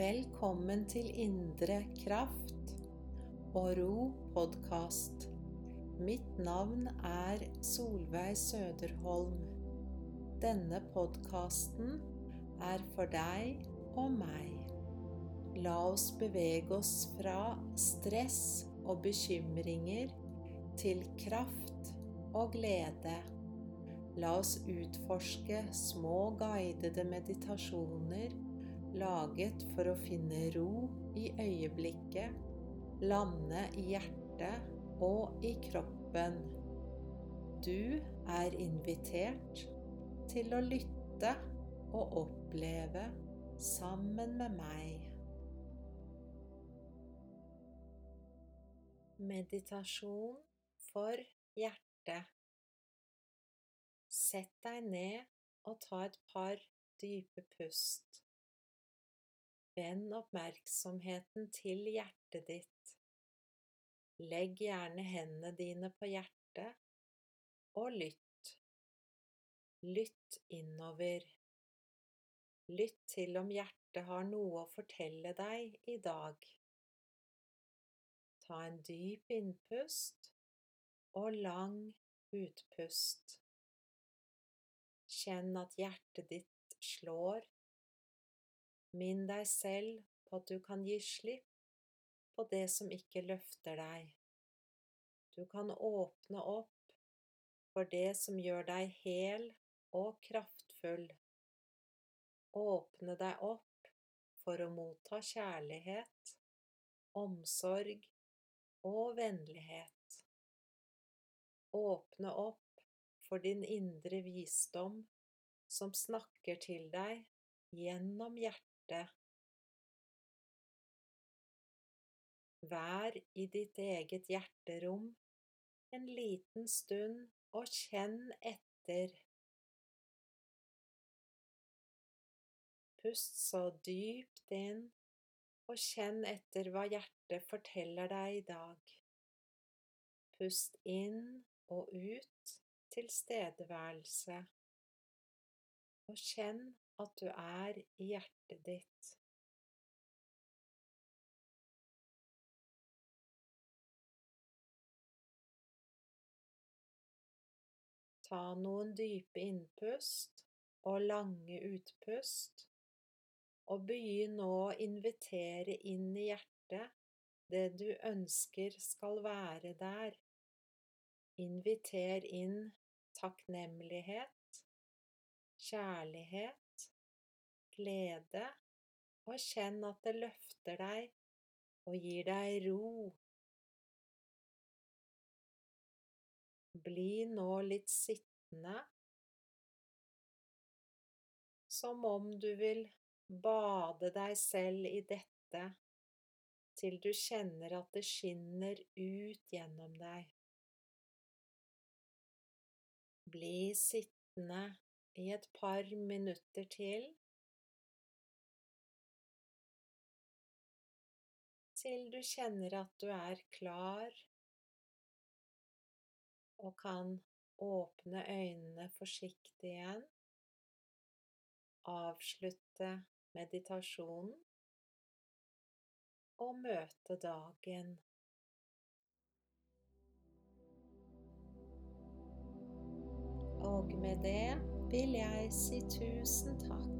Velkommen til Indre kraft og ro podkast. Mitt navn er Solveig Søderholm. Denne podkasten er for deg og meg. La oss bevege oss fra stress og bekymringer til kraft og glede. La oss utforske små guidede meditasjoner laget for å finne ro i øyeblikket, lande i hjertet og i kroppen. Du er invitert til å lytte og oppleve sammen med meg. Meditasjon for hjertet. Sett deg ned og ta et par dype pust. Vend oppmerksomheten til hjertet ditt. Legg gjerne hendene dine på hjertet, og lytt. Lytt innover. Lytt til om hjertet har noe å fortelle deg i dag. Ta en dyp innpust og lang utpust. Kjenn at hjertet ditt slår Minn deg selv på at du kan gi slipp på det som ikke løfter deg. Du kan åpne opp for det som gjør deg hel og kraftfull. Åpne deg opp for å motta kjærlighet, omsorg og vennlighet. Åpne opp for din indre visdom som snakker til deg gjennom hjertet hjerte. Vær i ditt eget hjerterom en liten stund og kjenn etter. Pust så dypt inn og kjenn etter hva hjertet forteller deg i dag. Pust inn og ut tilstedeværelse, og kjenn at du er i hjertet ditt. Ta noen dype innpust og lange utpust, og begynn nå å invitere inn i hjertet det du ønsker skal være der. Inviter inn takknemlighet, kjærlighet, glede, og kjenn at det løfter deg og gir deg ro. Bli nå litt sittende, som om du vil bade deg selv i dette til du kjenner at det skinner ut gjennom deg. Bli sittende i et par minutter til. til du kjenner at du er klar og kan åpne øynene forsiktig igjen. Avslutte meditasjonen og møte dagen. Og med det vil jeg si tusen takk